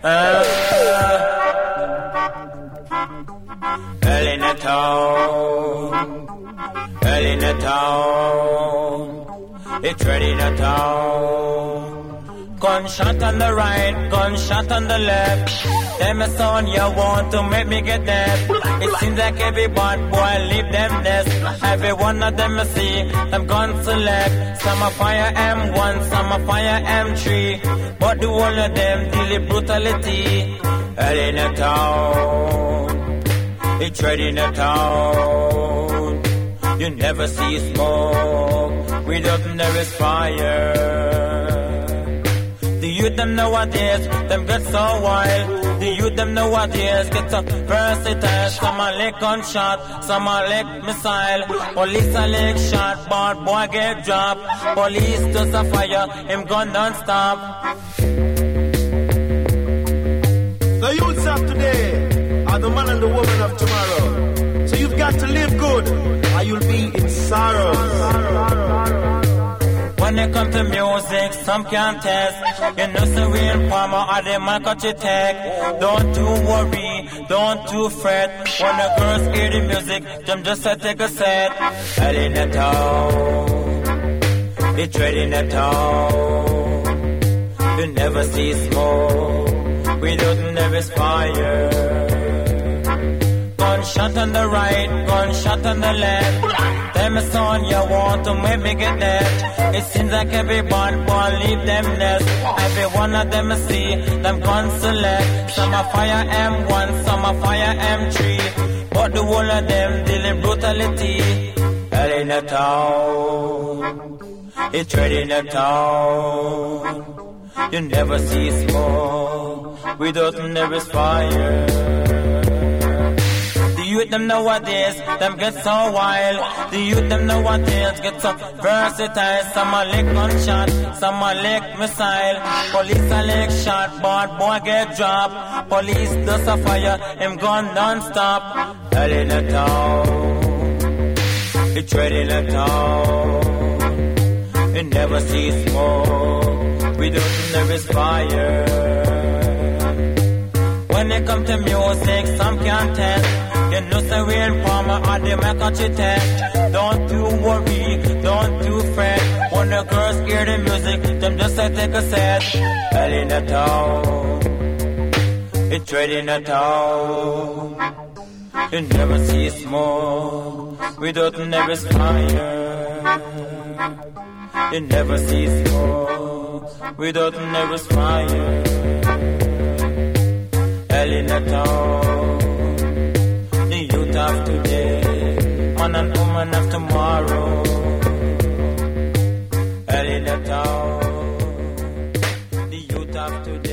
Uh, early in the town, early in the town, it's ready in the town. Gunshot on the right, gunshot on the left. Them a son you want to make me get dead. It seems like every bad boy leave them nest. Every one of them I see, them guns select. Some a fire M1, some a fire M3. But the whole of them deal with brutality. Early in the town, it's ready in the town. You never see smoke without there is fire. The youth them nowadays, them get so wild. The youth them know what nowadays get so versatile. Some a lick gunshot, some a lick missile. Police a lick shot, but boy get dropped. Police does a fire, him gun don't stop. The youths of today are the man and the woman of tomorrow. So you've got to live good, or you'll be in sorrow. When it to music, some can't test. You know, so Wayne Palmer or the man your tech. Don't you worry, don't you fret. When the girls hear the music, them just a take a set. Early in the town, it's ready in the town. You never see smoke without never fire. Gunshot on the right, gunshot on the left. Them a son you want to make me get dead. It seems like everyone boy leave them nest. Every one of them I see, them select. Some a fire M1, some a fire M3. But the whole of them dealing brutality. Early in the town, it's ready in the town. You never see smoke without never fire. Youth them nowadays, them get so wild. The youth them know nowadays get so versatile. Some a lick gunshot, some a lick missile. Police a lick shot, but boy get dropped. Police does a fire, him gun non-stop. Early in the town, it's ready in the town. You never see smoke without never fire. When it come to music, some can't test. You know, say Wayne Palmer or the Macachitech. Don't you worry, don't you fret. When the girls hear the music, them just say take a set. Early in the town, it's ready in the town. You never see smoke without never fire. You never see smoke without never fire. man and woman of tomorrow. early in the out. The youth of today.